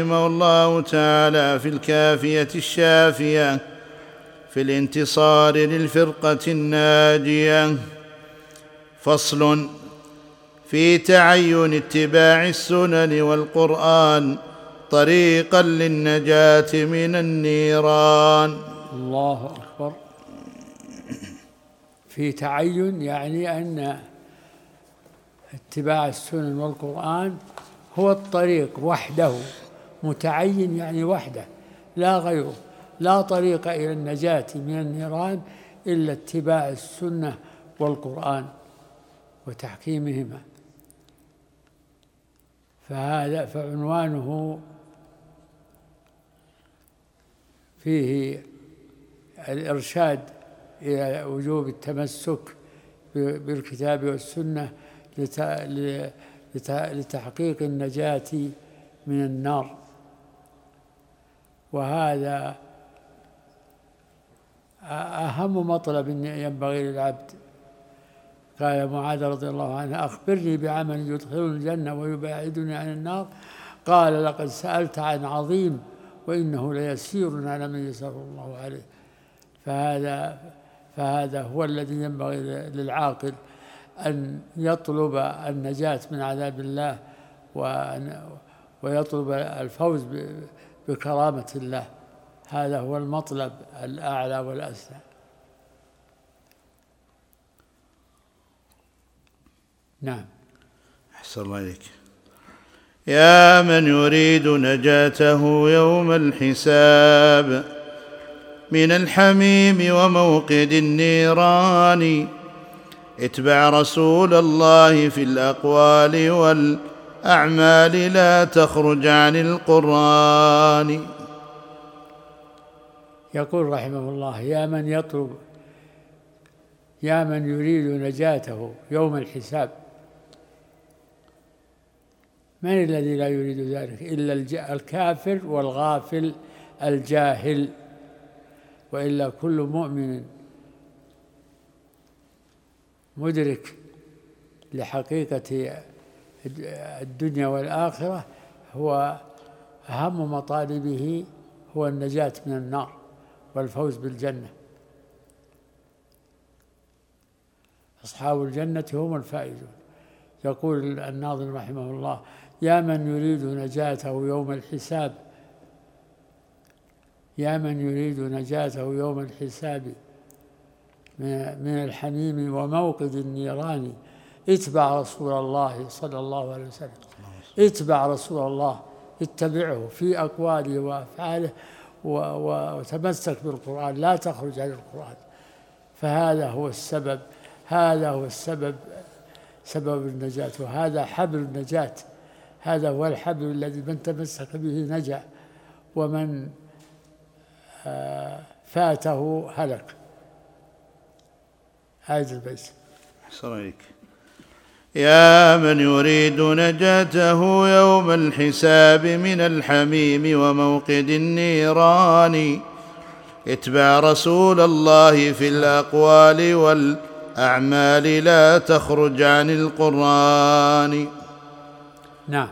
رحمه الله تعالى في الكافية الشافية في الانتصار للفرقة الناجية. فصل في تعين اتباع السنن والقرآن طريقا للنجاة من النيران. الله أكبر. في تعين يعني أن اتباع السنن والقرآن هو الطريق وحده. متعين يعني وحده لا غيره لا طريق إلى النجاة من النيران إلا اتباع السنة والقرآن وتحكيمهما. فهذا فعنوانه فيه الإرشاد إلى وجوب التمسك بالكتاب والسنة لتحقيق النجاة من النار. وهذا أهم مطلب ينبغي للعبد. قال معاذ رضي الله عنه أخبرني بعمل يدخلني الجنة ويباعدني عن النار. قال لقد سألت عن عظيم وإنه ليسير على من يسر الله عليه فهذا فهذا هو الذي ينبغي للعاقل أن يطلب النجاة من عذاب الله وأن ويطلب الفوز بكرامة الله. هذا هو المطلب الأعلى والأسنى نعم. أحسن الله إليك. يا من يريد نجاته يوم الحساب من الحميم وموقد النيران اتبع رسول الله في الأقوال والأعمال لا تخرج عن القرآن. يقول رحمه الله يا من يطلب يا من يريد نجاته يوم الحساب. من الذي لا يريد ذلك؟ إلا الكافر والغافل الجاهل. وإلا كل مؤمن مدرك لحقيقة الدنيا والآخرة هو أهم مطالبه هو النجاة من النار والفوز بالجنة. أصحاب الجنة هم الفائزون. يقول الناظم رحمه الله يا من يريد نجاته يوم الحساب يا من يريد نجاته يوم الحساب من الحميم وموقد النيران اتبع رسول الله صلى الله عليه وسلم. اتبع رسول الله اتبعه في أقواله وأفعاله وتمسك بالقرآن لا تخرج عن القرآن. فهذا هو السبب هذا هو السبب سبب النجاة وهذا حبل النجاة. هذا هو الحبل الذي من تمسك به نجا ومن آه، فاته هلك. هذا البيت. أحسن يا من يريد نجاته يوم الحساب من الحميم وموقد النيران. اتبع رسول الله في الأقوال والأعمال لا تخرج عن القرآن. نعم.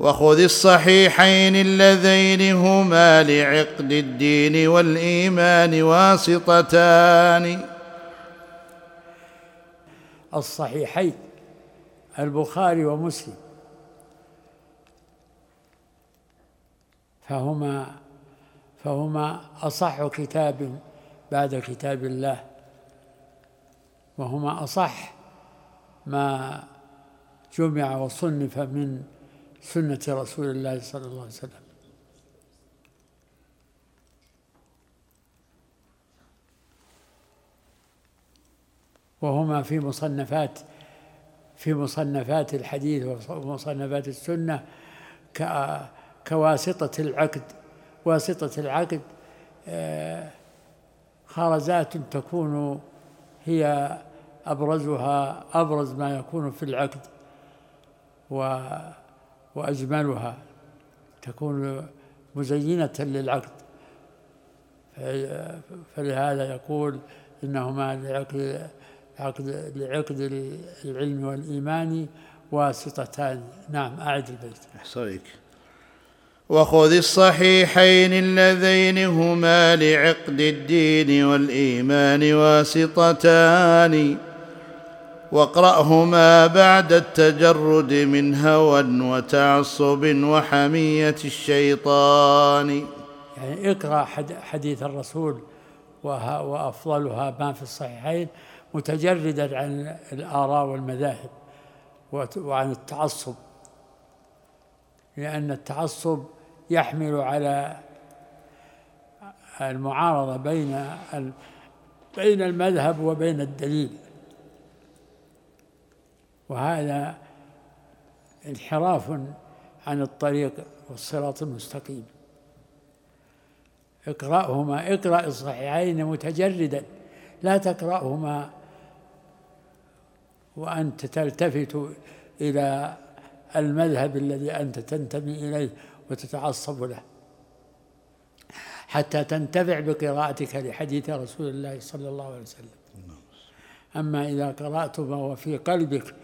وخذ الصحيحين اللذين هما لعقد الدين والإيمان واسطتان. الصحيحين البخاري ومسلم. فهما فهما أصح كتاب بعد كتاب الله. وهما أصح ما جمع وصنف من سنة رسول الله صلى الله عليه وسلم. وهما في مصنفات في مصنفات الحديث ومصنفات السنة كواسطة العقد واسطة العقد آه، خرزات تكون هي أبرزها أبرز ما يكون في العقد و وأجملها تكون مزينة للعقد. فلهذا يقول إنهما لعقد عقد لعقد العلم والإيمان واسطتان. نعم أعد البيت. أحصيك وخذ الصحيحين اللذين هما لعقد الدين والإيمان واسطتان واقرأهما بعد التجرد من هوى وتعصب وحمية الشيطان. يعني اقرأ حديث الرسول وأفضلها ما في الصحيحين متجردا عن الآراء والمذاهب وعن التعصب. لأن التعصب يحمل على المعارضة بين بين المذهب وبين الدليل. وهذا انحراف عن الطريق والصراط المستقيم. اقرأهما اقرأ الصحيحين متجردا لا تقرأهما وأنت تلتفت إلى المذهب الذي أنت تنتمي إليه وتتعصب له. حتى تنتفع بقراءتك لحديث رسول الله صلى الله عليه وسلم. أما إذا قرأت ما هو في قلبك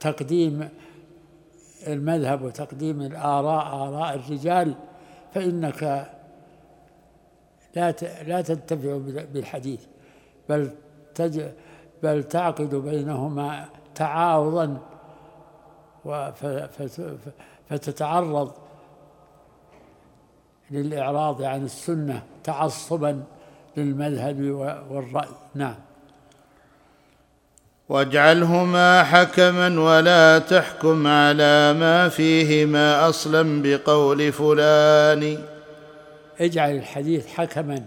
تقديم المذهب وتقديم الآراء آراء الرجال فإنك لا لا تنتفع بالحديث بل تج بل تعقد بينهما تعارضا فتتعرض للإعراض عن السنة تعصبا للمذهب والرأي. نعم. واجعلهما حكما ولا تحكم على ما فيهما أصلا بقول فلان. اجعل الحديث حكما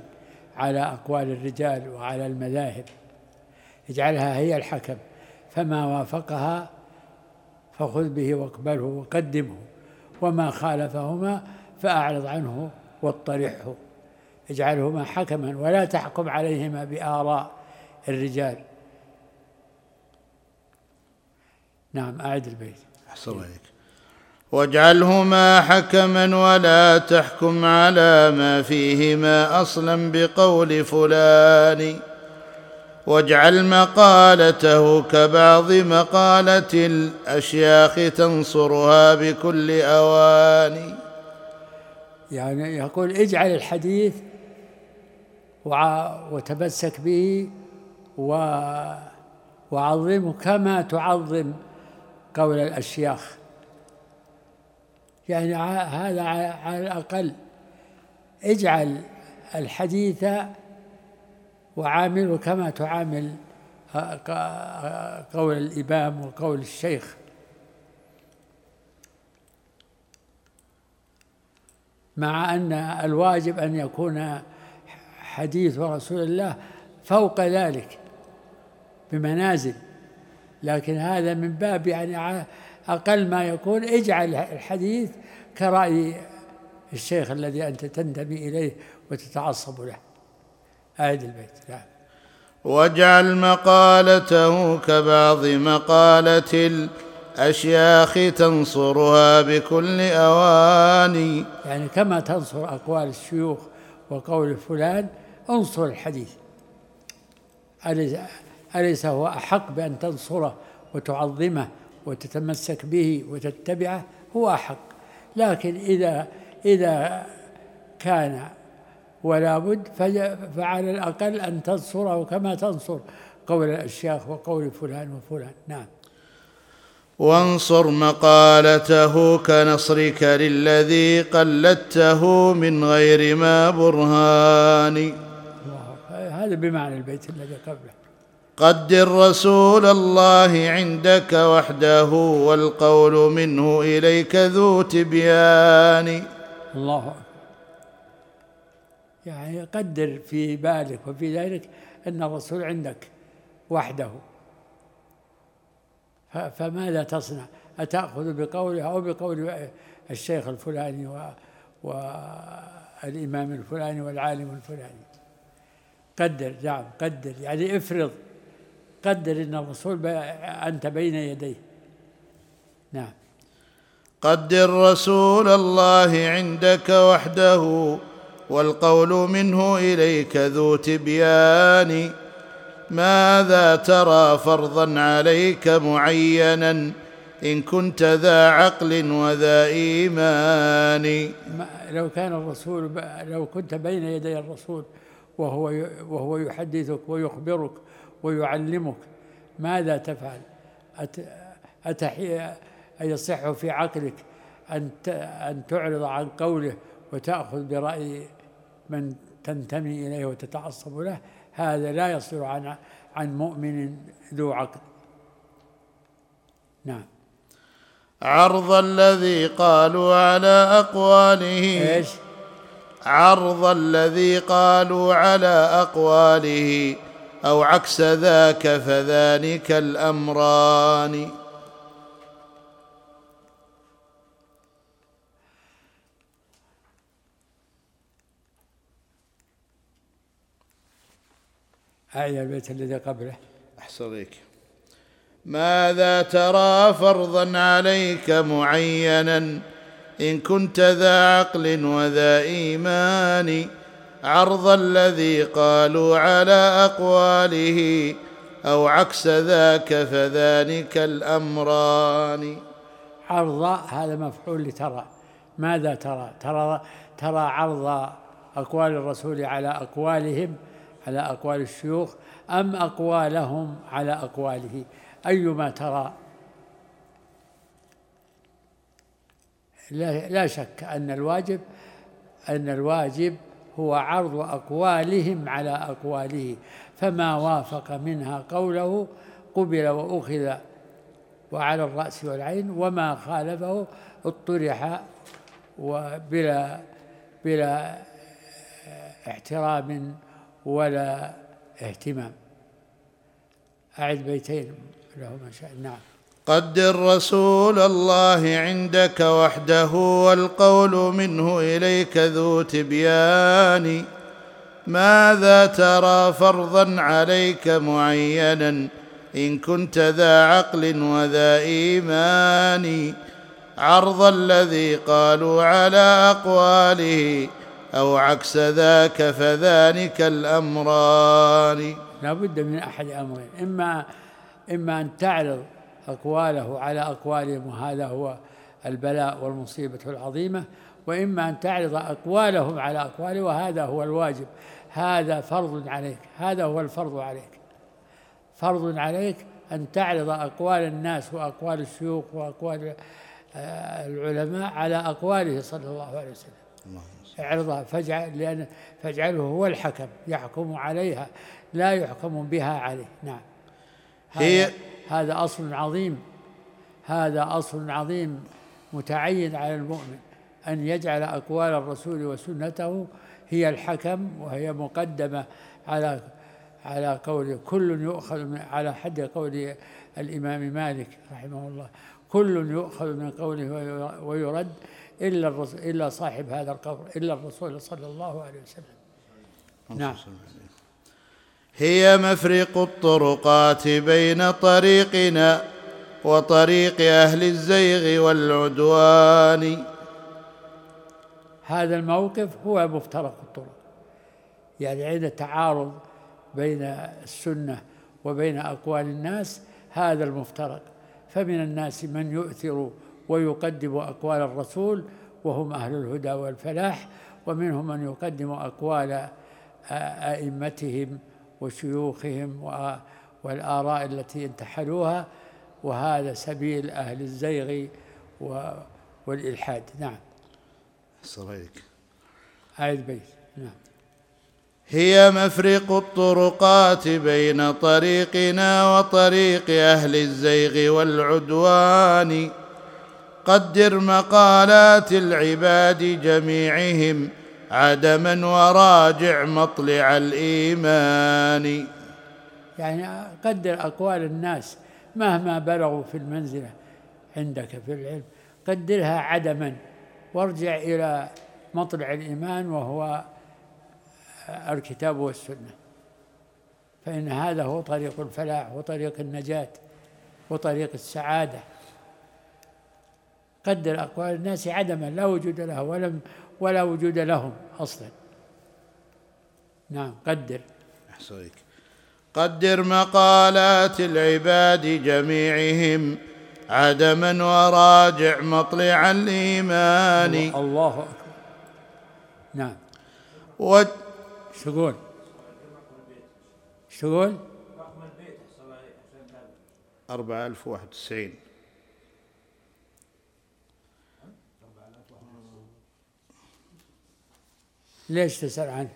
على أقوال الرجال وعلى المذاهب. اجعلها هي الحكم فما وافقها فخذ به واقبله وقدمه وما خالفهما فأعرض عنه واطرحه. اجعلهما حكما ولا تحكم عليهما بآراء الرجال. نعم أعد البيت. أحسن عليك واجعلهما حكما ولا تحكم على ما فيهما أصلا بقول فلان. واجعل مقالته كبعض مقالة الأشياخ تنصرها بكل أوان. يعني يقول اجعل الحديث وتمسك به وعظمه كما تعظم قول الأشياخ. يعني هذا على الأقل اجعل الحديث وعامله كما تعامل قول الإمام وقول الشيخ. مع أن الواجب أن يكون حديث رسول الله فوق ذلك بمنازل لكن هذا من باب يعني أقل ما يكون. اجعل الحديث كرأي الشيخ الذي أنت تنتمي إليه وتتعصب له. آية البيت. نعم. واجعل مقالته كبعض مقالة الأشياخ تنصرها بكل أواني. يعني كما تنصر أقوال الشيوخ وقول فلان انصر الحديث. أليس هو أحق بأن تنصره وتعظمه؟ وتتمسك به وتتبعه هو أحق لكن إذا إذا كان ولا بد فعلى الأقل أن تنصره كما تنصر قول الأشياخ وقول فلان وفلان. نعم. وانصر مقالته كنصرك للذي قلدته من غير ما برهان هذا بمعنى البيت الذي قبله. قدر رسول الله عندك وحده والقول منه إليك ذو تبيان. الله يعني قدر في بالك وفي ذلك أن الرسول عندك وحده. فماذا تصنع؟ أتأخذ بقوله أو بقول الشيخ الفلاني والإمام الفلاني والعالم الفلاني؟ قدر نعم قدر. يعني افرض قدر إن الرسول أنت بين يديه. نعم. قدر رسول الله عندك وحده والقول منه إليك ذو تبيان. ماذا ترى فرضا عليك معينا؟ إن كنت ذا عقل وذا إيمان. لو كان الرسول لو كنت بين يدي الرسول وهو وهو يحدثك ويخبرك ويعلمك ماذا تفعل. أتحي أيصح في عقلك أن أن تعرض عن قوله وتأخذ برأي من تنتمي إليه وتتعصب له. هذا لا يصير عن عن مؤمن ذو عقل. نعم. عرض الذي قالوا على أقواله. إيش؟ عرض الذي قالوا على أقواله. أو عكس ذاك فذلك الأمران. أعيد البيت الذي قبله. أحسن عليك ماذا ترى فرضا عليك معينا؟ إن كنت ذا عقل وذا إيمان. عرض الذي قالوا على أقواله أو عكس ذاك فذلك الأمران. عرض هذا مفعول لترى. ماذا ترى؟ ترى ترى عرض أقوال الرسول على أقوالهم على أقوال الشيوخ أم أقوالهم على أقواله؟ أيما ترى؟ لا, لا شك أن الواجب أن الواجب هو عرض أقوالهم على أقواله فما وافق منها قوله قبل وأخذ وعلى الرأس والعين وما خالفه اطرح وبلا بلا احترام ولا اهتمام. أعد بيتين لهما شاء نعم. قدر رسول الله عندك وحده والقول منه اليك ذو تبيان ماذا ترى فرضا عليك معينا ان كنت ذا عقل وذا ايمان عرض الذي قالوا على اقواله أو عكس ذاك فذلك الامران لا بد من أحد أمرين اما إما أن تعرض أقواله على أقوالهم وهذا هو البلاء والمصيبة العظيمة. وإما أن تعرض أقوالهم على أقواله وهذا هو الواجب. هذا فرض عليك هذا هو الفرض عليك. فرض عليك أن تعرض أقوال الناس وأقوال الشيوخ وأقوال آه، العلماء على أقواله صلى الله عليه وسلم. اعرضها فاجعل لأن فاجعله هو الحكم يحكم عليها لا يحكم بها عليه. نعم. هي هذا أصل عظيم. هذا أصل عظيم. متعين على المؤمن أن يجعل أقوال الرسول وسنته هي الحكم وهي مقدمة على على قول كل يؤخذ من على حد قول الإمام مالك رحمه الله. كل يؤخذ من قوله ويرد إلا الرسول إلا صاحب هذا القبر إلا الرسول صلى الله عليه وسلم. نعم. هي مفرق الطرقات بين طريقنا وطريق أهل الزيغ والعدوان. هذا الموقف هو مفترق الطرق يعني عند تعارض بين السنة وبين أقوال الناس هذا المفترق. فمن الناس من يؤثر ويقدم أقوال الرسول وهم أهل الهدى والفلاح ومنهم من يقدم أقوال ائمتهم وشيوخهم والآراء التي انتحلوها وهذا سبيل أهل الزيغ والإلحاد. نعم. صريك أعد بيت نعم. هي مفرق الطرقات بين طريقنا وطريق أهل الزيغ والعدوان. قدر مقالات العباد جميعهم عدما وراجع مطلع الإيمان. يعني قدر أقوال الناس مهما بلغوا في المنزلة عندك في العلم قدرها عدما. وارجع إلى مطلع الإيمان وهو الكتاب والسنة. فإن هذا هو طريق الفلاح وطريق النجاة وطريق السعادة. قدر أقوال الناس عدما لا وجود لها ولم ولا وجود لهم أصلا. نعم قدر. أحسنك قدر مقالات العباد جميعهم عدما وراجع مطلع الإيمان الله أكبر. نعم. و... شو تقول؟ أربعة ألف واحد وتسعين. ليش تسأل عنه؟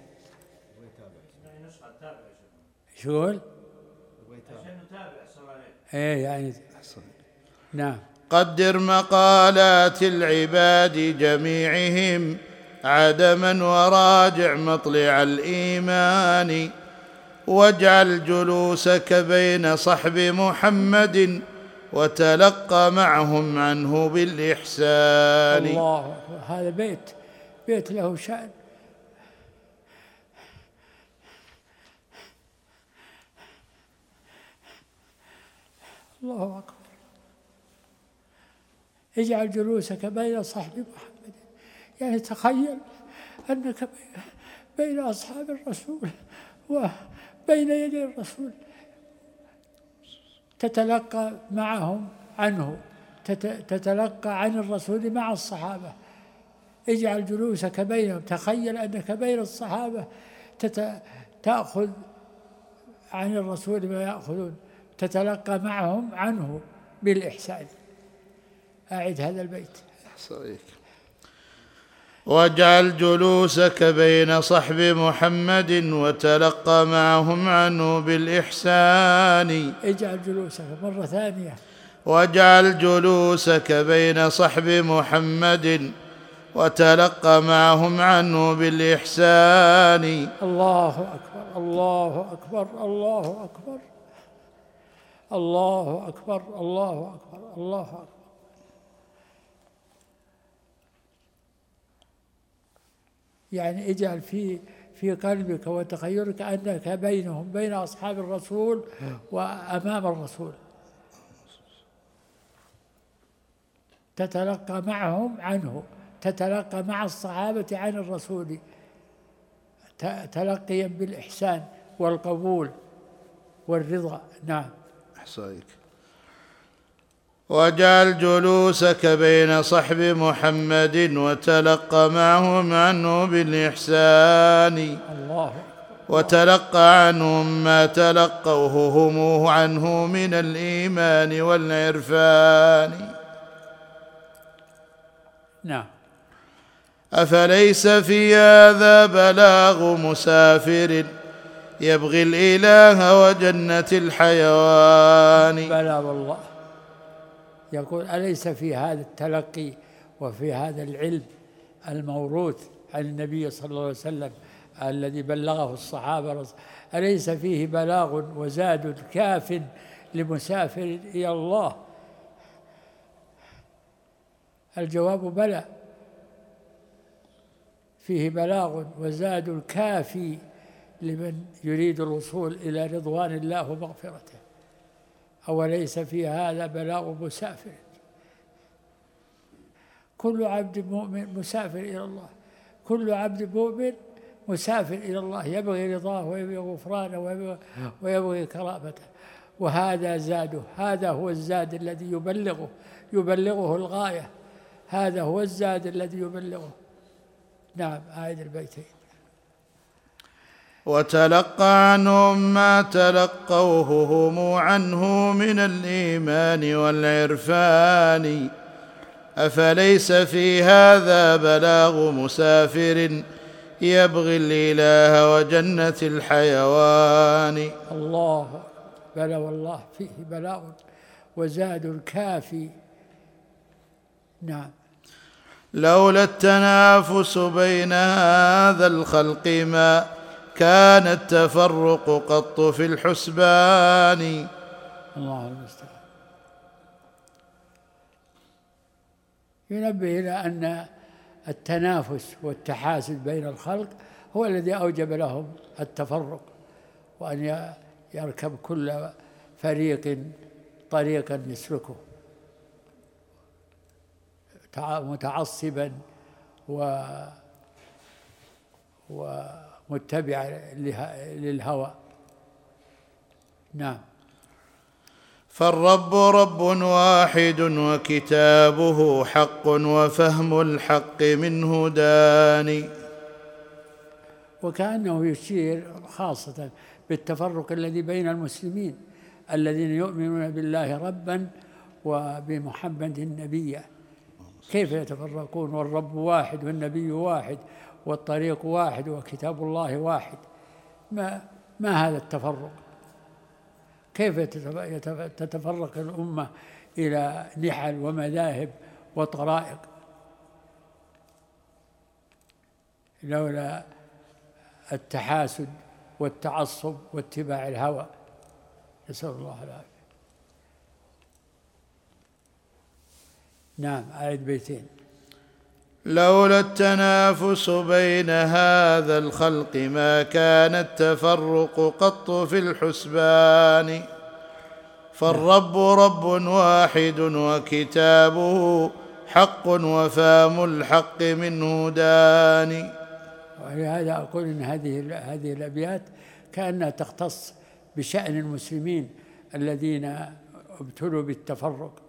شو يقول؟ إيه يعني نعم قدر مقالات العباد جميعهم عدما وراجع مطلع الإيمان واجعل جلوسك بين صحب محمد وتلقى معهم عنه بالإحسان الله هذا بيت بيت له شأن الله أكبر. اجعل جلوسك بين صحب محمد. يعني تخيل أنك بين أصحاب الرسول وبين يدي الرسول. تتلقى معهم عنه. تتلقى عن الرسول مع الصحابة. اجعل جلوسك بينهم. تخيل أنك بين الصحابة. تأخذ عن الرسول ما يأخذون. تتلقى معهم عنه بالإحسان. أعد هذا البيت. صحيح. واجعل جلوسك بين صحب محمد وتلقى معهم عنه بالإحسان. اجعل جلوسك مرة ثانية. واجعل جلوسك بين صحب محمد وتلقى معهم عنه بالإحسان. الله أكبر الله أكبر الله أكبر. الله أكبر الله أكبر الله أكبر. يعني اجعل في في قلبك وتخيلك أنك بينهم بين أصحاب الرسول وأمام الرسول. تتلقى معهم عنه تتلقى مع الصحابة عن الرسول. تلقيا بالإحسان والقبول والرضا. نعم. أحصائك. واجعل جلوسك بين صحب محمد وتلقى معهم عنه بالإحسان. الله. وتلقى عنهم ما تلقوه هم عنه من الإيمان والعرفان. نعم. أفليس في هذا بلاغ مسافر؟ يبغي الإله وجنة الحيوان. بلى والله. يقول أليس في هذا التلقي وفي هذا العلم الموروث عن النبي صلى الله عليه وسلم الذي بلغه الصحابة أليس فيه بلاغ وزاد كاف لمسافر إلى الله؟ الجواب بلى. فيه بلاغ وزاد كافي لمن يريد الوصول إلى رضوان الله ومغفرته. أوليس في هذا بلاغ مسافر. كل عبد مؤمن مسافر إلى الله. كل عبد مؤمن مسافر إلى الله. يبغي رضاه ويبغي غفرانه ويبغي, ويبغي كرامته. وهذا زاده هذا هو الزاد الذي يبلغه. يبلغه الغاية. هذا هو الزاد الذي يبلغه. نعم آية البيتين. وتلقى عنهم ما تلقوه هم عنه من الإيمان والعرفان. أفليس في هذا بلاغ مسافر يبغي الإله وجنة الحيوان؟ الله بلى والله فيه بلاغ وزاد كافي نعم. لولا التنافس بين هذا الخلق ما كان التفرق قط في الحسبان. الله المستعان. ينبه إلى أن التنافس والتحاسد بين الخلق هو الذي أوجب لهم التفرق وأن يركب كل فريق طريقا يسلكه متعصبا و و متبعة للهوى. نعم. فالرب رب واحد وكتابه حق وفهم الحق منه داني وكأنه يشير خاصة بالتفرق الذي بين المسلمين الذين يؤمنون بالله ربا وبمحمد نبيا كيف يتفرقون والرب واحد والنبي واحد والطريق واحد وكتاب الله واحد؟ ما ما هذا التفرق؟ كيف تتفرق الأمة إلى نحل ومذاهب وطرائق؟ لولا التحاسد والتعصب واتباع الهوى. نسأل الله العافية. نعم آية بيتين. لولا التنافس بين هذا الخلق ما كان التفرق قط في الحسبان. فالرب رب واحد وكتابه حق وفام الحق منه داني ولهذا أقول إن هذه هذه الأبيات كأنها تختص بشأن المسلمين الذين ابتلوا بالتفرق.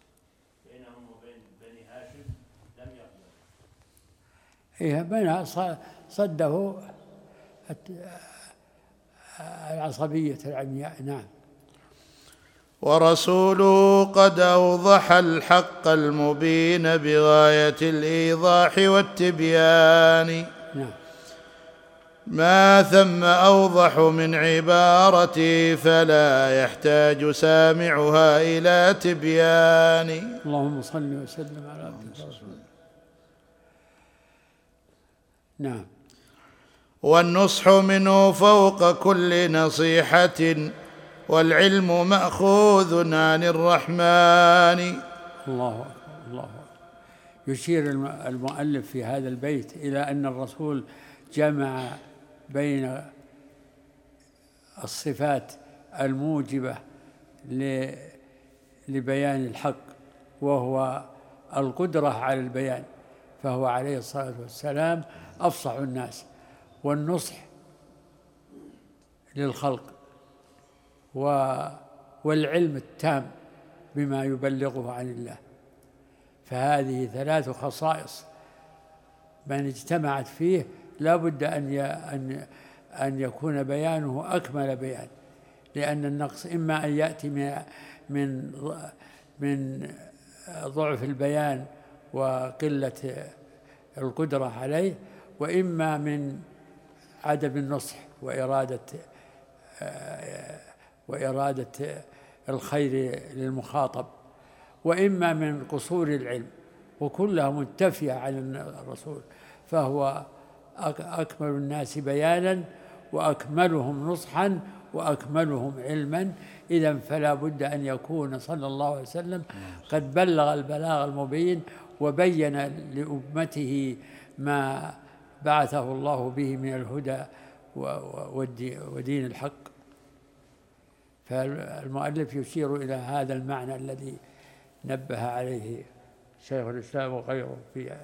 بين صده العصبية العمياء نعم. ورسوله قد أوضح الحق المبين بغاية الإيضاح والتبيان. نعم. ما ثم أوضح من عبارتي فلا يحتاج سامعها إلى تبيان. اللهم صل وسلم على عبدك ورسولك. نعم. والنصح منه فوق كل نصيحة والعلم مأخوذ عن الرحمن. الله الله يشير المؤلف في هذا البيت إلى أن الرسول جمع بين الصفات الموجبة لبيان الحق وهو القدرة على البيان فهو عليه الصلاة والسلام أفصح الناس والنصح للخلق والعلم التام بما يبلغه عن الله. فهذه ثلاث خصائص من اجتمعت فيه لا بد أن أن أن يكون بيانه أكمل بيان. لأن النقص إما أن يأتي من من من ضعف البيان وقلة القدرة عليه وإما من عدم النصح وإرادة وإرادة الخير للمخاطب وإما من قصور العلم وكلها منتفية عن الرسول فهو أكمل الناس بيانا وأكملهم نصحا وأكملهم علما. إذا فلا بد أن يكون صلى الله عليه وسلم قد بلغ البلاغ المبين وبين لأمته ما بعثه الله به من الهدى ودين الحق. فالمؤلف يشير إلى هذا المعنى الذي نبه عليه شيخ الإسلام وغيره في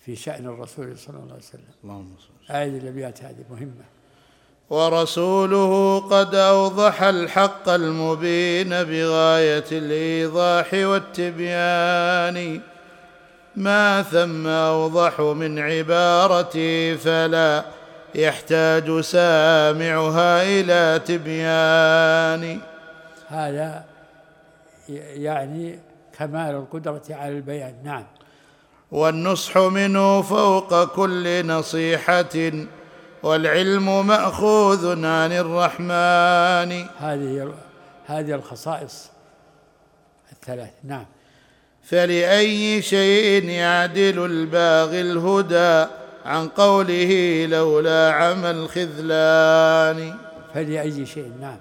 في شأن الرسول صلى الله عليه وسلم. اللهم صل آية الأبيات هذه مهمة. ورسوله قد أوضح الحق المبين بغاية الإيضاح والتبيان. ما ثم أوضح من عبارتي فلا يحتاج سامعها إلى تبيان. هذا يعني كمال القدرة على البيان نعم. والنصح منه فوق كل نصيحة والعلم مأخوذ عن الرحمن. هذه هذه الخصائص الثلاث نعم. فلأي شيء يعدل الباغي الهدى عن قوله لولا عمى الخذلان؟ فلأي شيء نعم.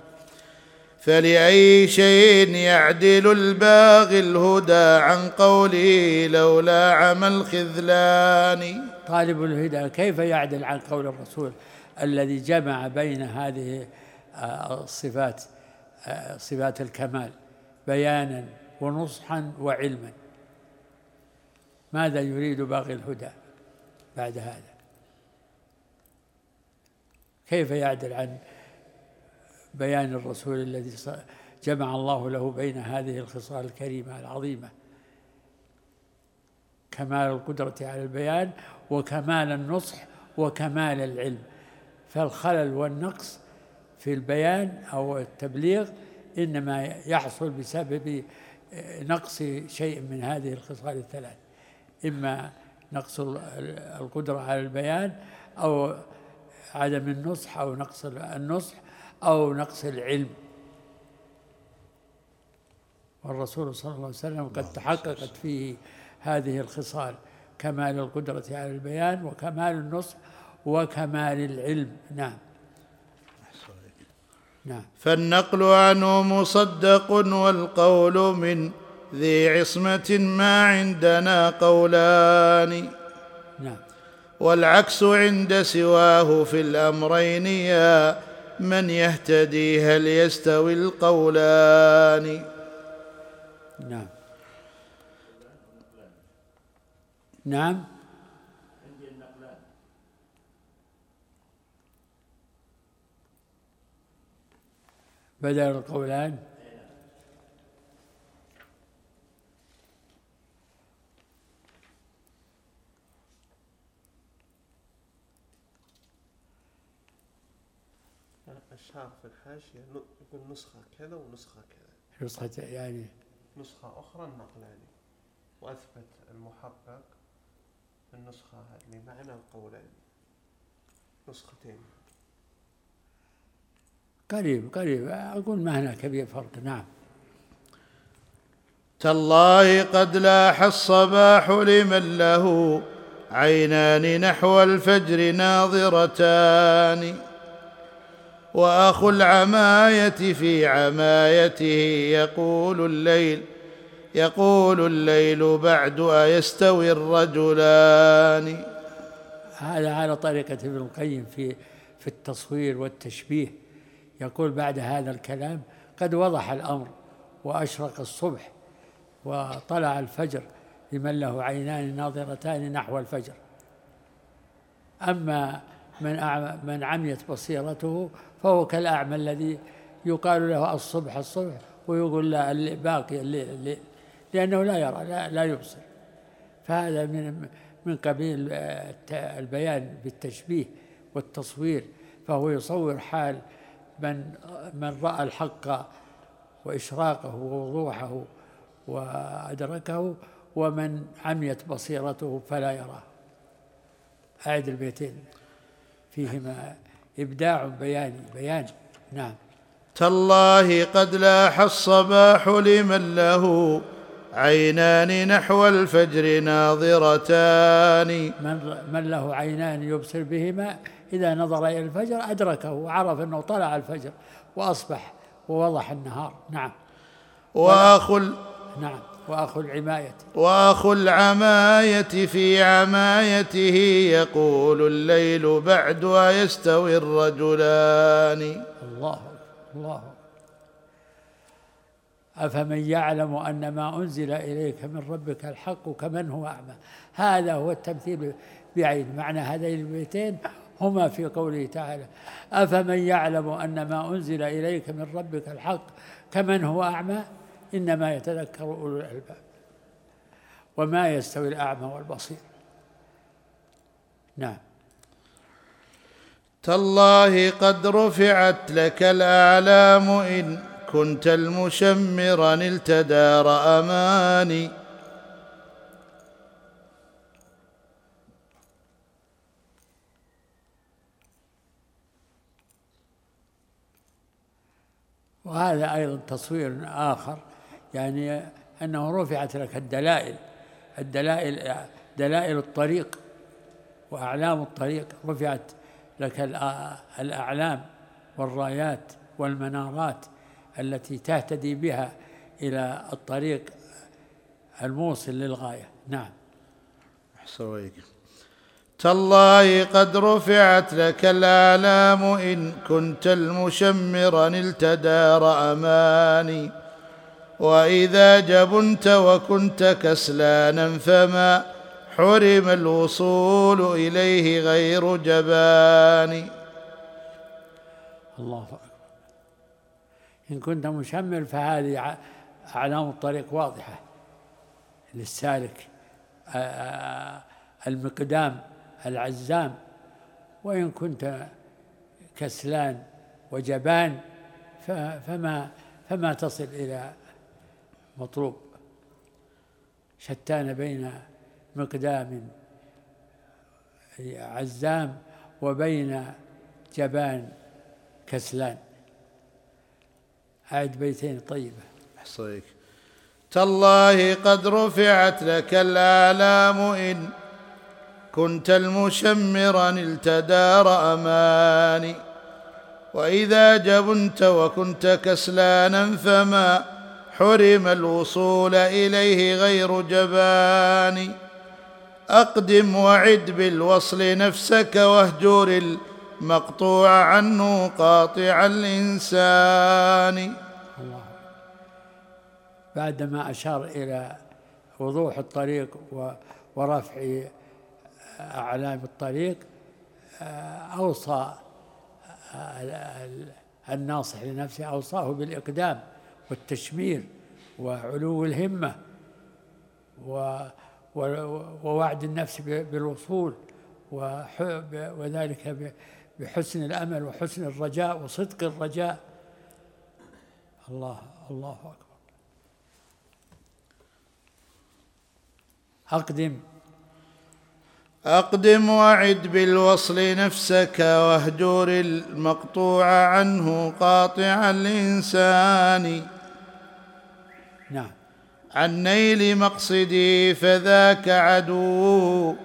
فلأي شيء يعدل الباغي الهدى عن قوله لولا عمى الخذلان؟ طالب الهدى كيف يعدل عن قول الرسول الذي جمع بين هذه آه، الصفات آه، صفات الكمال؟ بيانا ونصحا وعلما. ماذا يريد باغي الهدى بعد هذا؟ كيف يعدل عن بيان الرسول الذي جمع الله له بين هذه الخصال الكريمة العظيمة؟ كمال القدرة على البيان وكمال النصح وكمال العلم. فالخلل والنقص في البيان أو التبليغ إنما يحصل بسبب نقص شيء من هذه الخصال الثلاث. إما نقص القدرة على البيان أو عدم النصح أو نقص النصح أو نقص العلم. والرسول صلى الله عليه وسلم قد تحققت فيه هذه الخصال كمال القدرة على البيان وكمال النصح وكمال العلم. نعم. نعم. فالنقل عنه مصدق والقول من ذي عصمة ما عندنا قولان. نعم. والعكس عند سواه في الأمرين يا من يهتدي هل يستوي القولان. نعم. نعم. بدل القولان. الشارح في الحاشية يقول نسخة كذا ونسخة كذا. نسخة يعني. نسخة أخرى النقلاني. وأثبت المحقق النسخة اللي معنا القولين نسختين. قريب قريب. أقول ما هناك كبير فرق. نعم. تالله قد لاح الصباح لمن له عينان نحو الفجر ناظرتان واخو العماية في عمايته يقول الليل يقول الليل بعد أيستوي الرجلان. هذا على طريقة ابن القيم في في التصوير والتشبيه. يقول بعد هذا الكلام قد وضح الأمر وأشرق الصبح وطلع الفجر لمن له عينان ناظرتان نحو الفجر. أما من من عميت بصيرته فهو كالأعمى الذي يقال له الصبح الصبح ويقول لا باقي الليل لأنه لا يرى لا, لا يبصر. فهذا من من قبيل البيان بالتشبيه والتصوير. فهو يصور حال من من رأى الحق وإشراقه ووضوحه وأدركه ومن عميت بصيرته فلا يراه أعد البيتين فيهما إبداع بياني بيان. نعم. تالله قد لاح الصباح لمن له عينان نحو الفجر ناظرتان. من, من له عينان يبصر بهما إذا نظر إلى الفجر أدركه وعرف أنه طلع الفجر وأصبح ووضح النهار. نعم. وأخو نعم. وأخو العماية. وأخو العماية في عمايته يقول الليل بعد ويستوي الرجلان. الله الله أفمن يعلم أن ما أنزل إليك من ربك الحق كمن هو أعمى. هذا هو التمثيل بعين. معنى هذين البيتين هما في قوله تعالى أفمن يعلم أن ما أنزل إليك من ربك الحق كمن هو أعمى؟ إنما يتذكر أولو الألباب. وما يستوي الأعمى والبصير. نعم. تالله قد رفعت لك الأعلام إن كنت المشمرا التدار أماني وهذا أيضا تصوير آخر يعني أنه رفعت لك الدلائل الدلائل دلائل الطريق وأعلام الطريق رفعت لك الأعلام والرايات والمنارات التي تهتدي بها إلى الطريق الموصل للغاية. نعم. أحسن تالله قد رفعت لك الآلام إن كنت المشمرا التدار أماني وإذا جبنت وكنت كسلانا فما حرم الوصول إليه غير جبان الله أكبر. إن كنت مشمر فهذه أعلام الطريق واضحة للسالك المقدام العزام وإن كنت كسلان وجبان فما فما تصل إلى مطلوب. شتان بين مقدام عزام وبين جبان كسلان. أعد بيتين طيبة. أحصيك. تالله قد رفعت لك الآلام إن كنت المشمرا التدار أماني وإذا جبنت وكنت كسلانا فما حرم الوصول إليه غير جبان أقدم وعد بالوصل نفسك واهجر المقطوع عنه قاطع الإنسان الله بعدما أشار إلى وضوح الطريق ورفع أعلام الطريق أوصى الناصح لنفسه أوصاه بالإقدام والتشمير وعلو الهمة ووعد النفس بالوصول وذلك بحسن الأمل وحسن الرجاء وصدق الرجاء. الله الله أكبر. أقدم. أقدم وعد بالوصل نفسك واهجر المقطوع عنه قاطع الإنسان نعم. عن نيل مقصدي فذاك عدو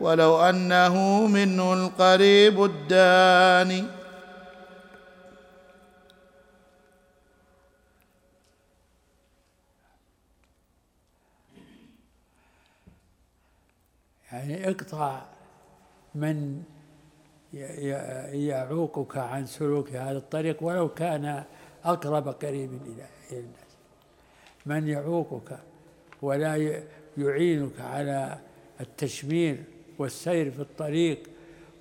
ولو أنه منه القريب الداني. يعني اقطع من يعوقك عن سلوك هذا الطريق ولو كان أقرب قريب إلى الناس. من يعوقك ولا يعينك على التشمير والسير في الطريق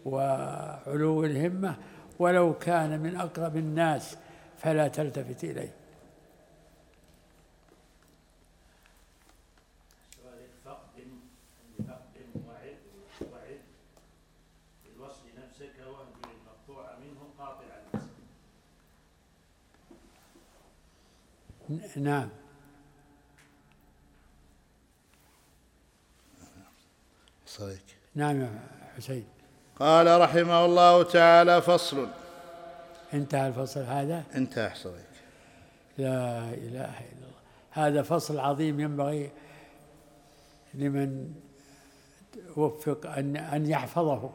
وعلو الهمة ولو كان من أقرب الناس فلا تلتفت إليه. نعم. صحيح نعم يا حسين. قال رحمه الله تعالى فصل. انتهى الفصل هذا؟ انتهى صحيح لا إله إلا الله. هذا فصل عظيم ينبغي لمن وفق أن أن يحفظه.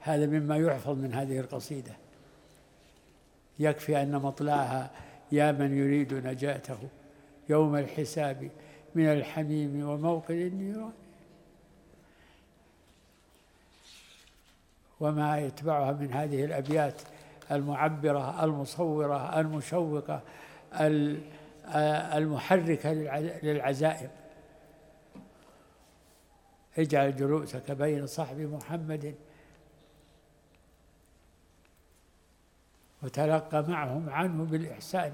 هذا مما يحفظ من هذه القصيدة. يكفي أن مطلعها يا من يريد نجاته يوم الحساب من الحميم وموقد النيران. وما يتبعها من هذه الأبيات المعبرة المصورة المشوقة المحركة للعزائم. اجعل جلوسك بين صحب محمد وتلقى معهم عنه بالإحسان.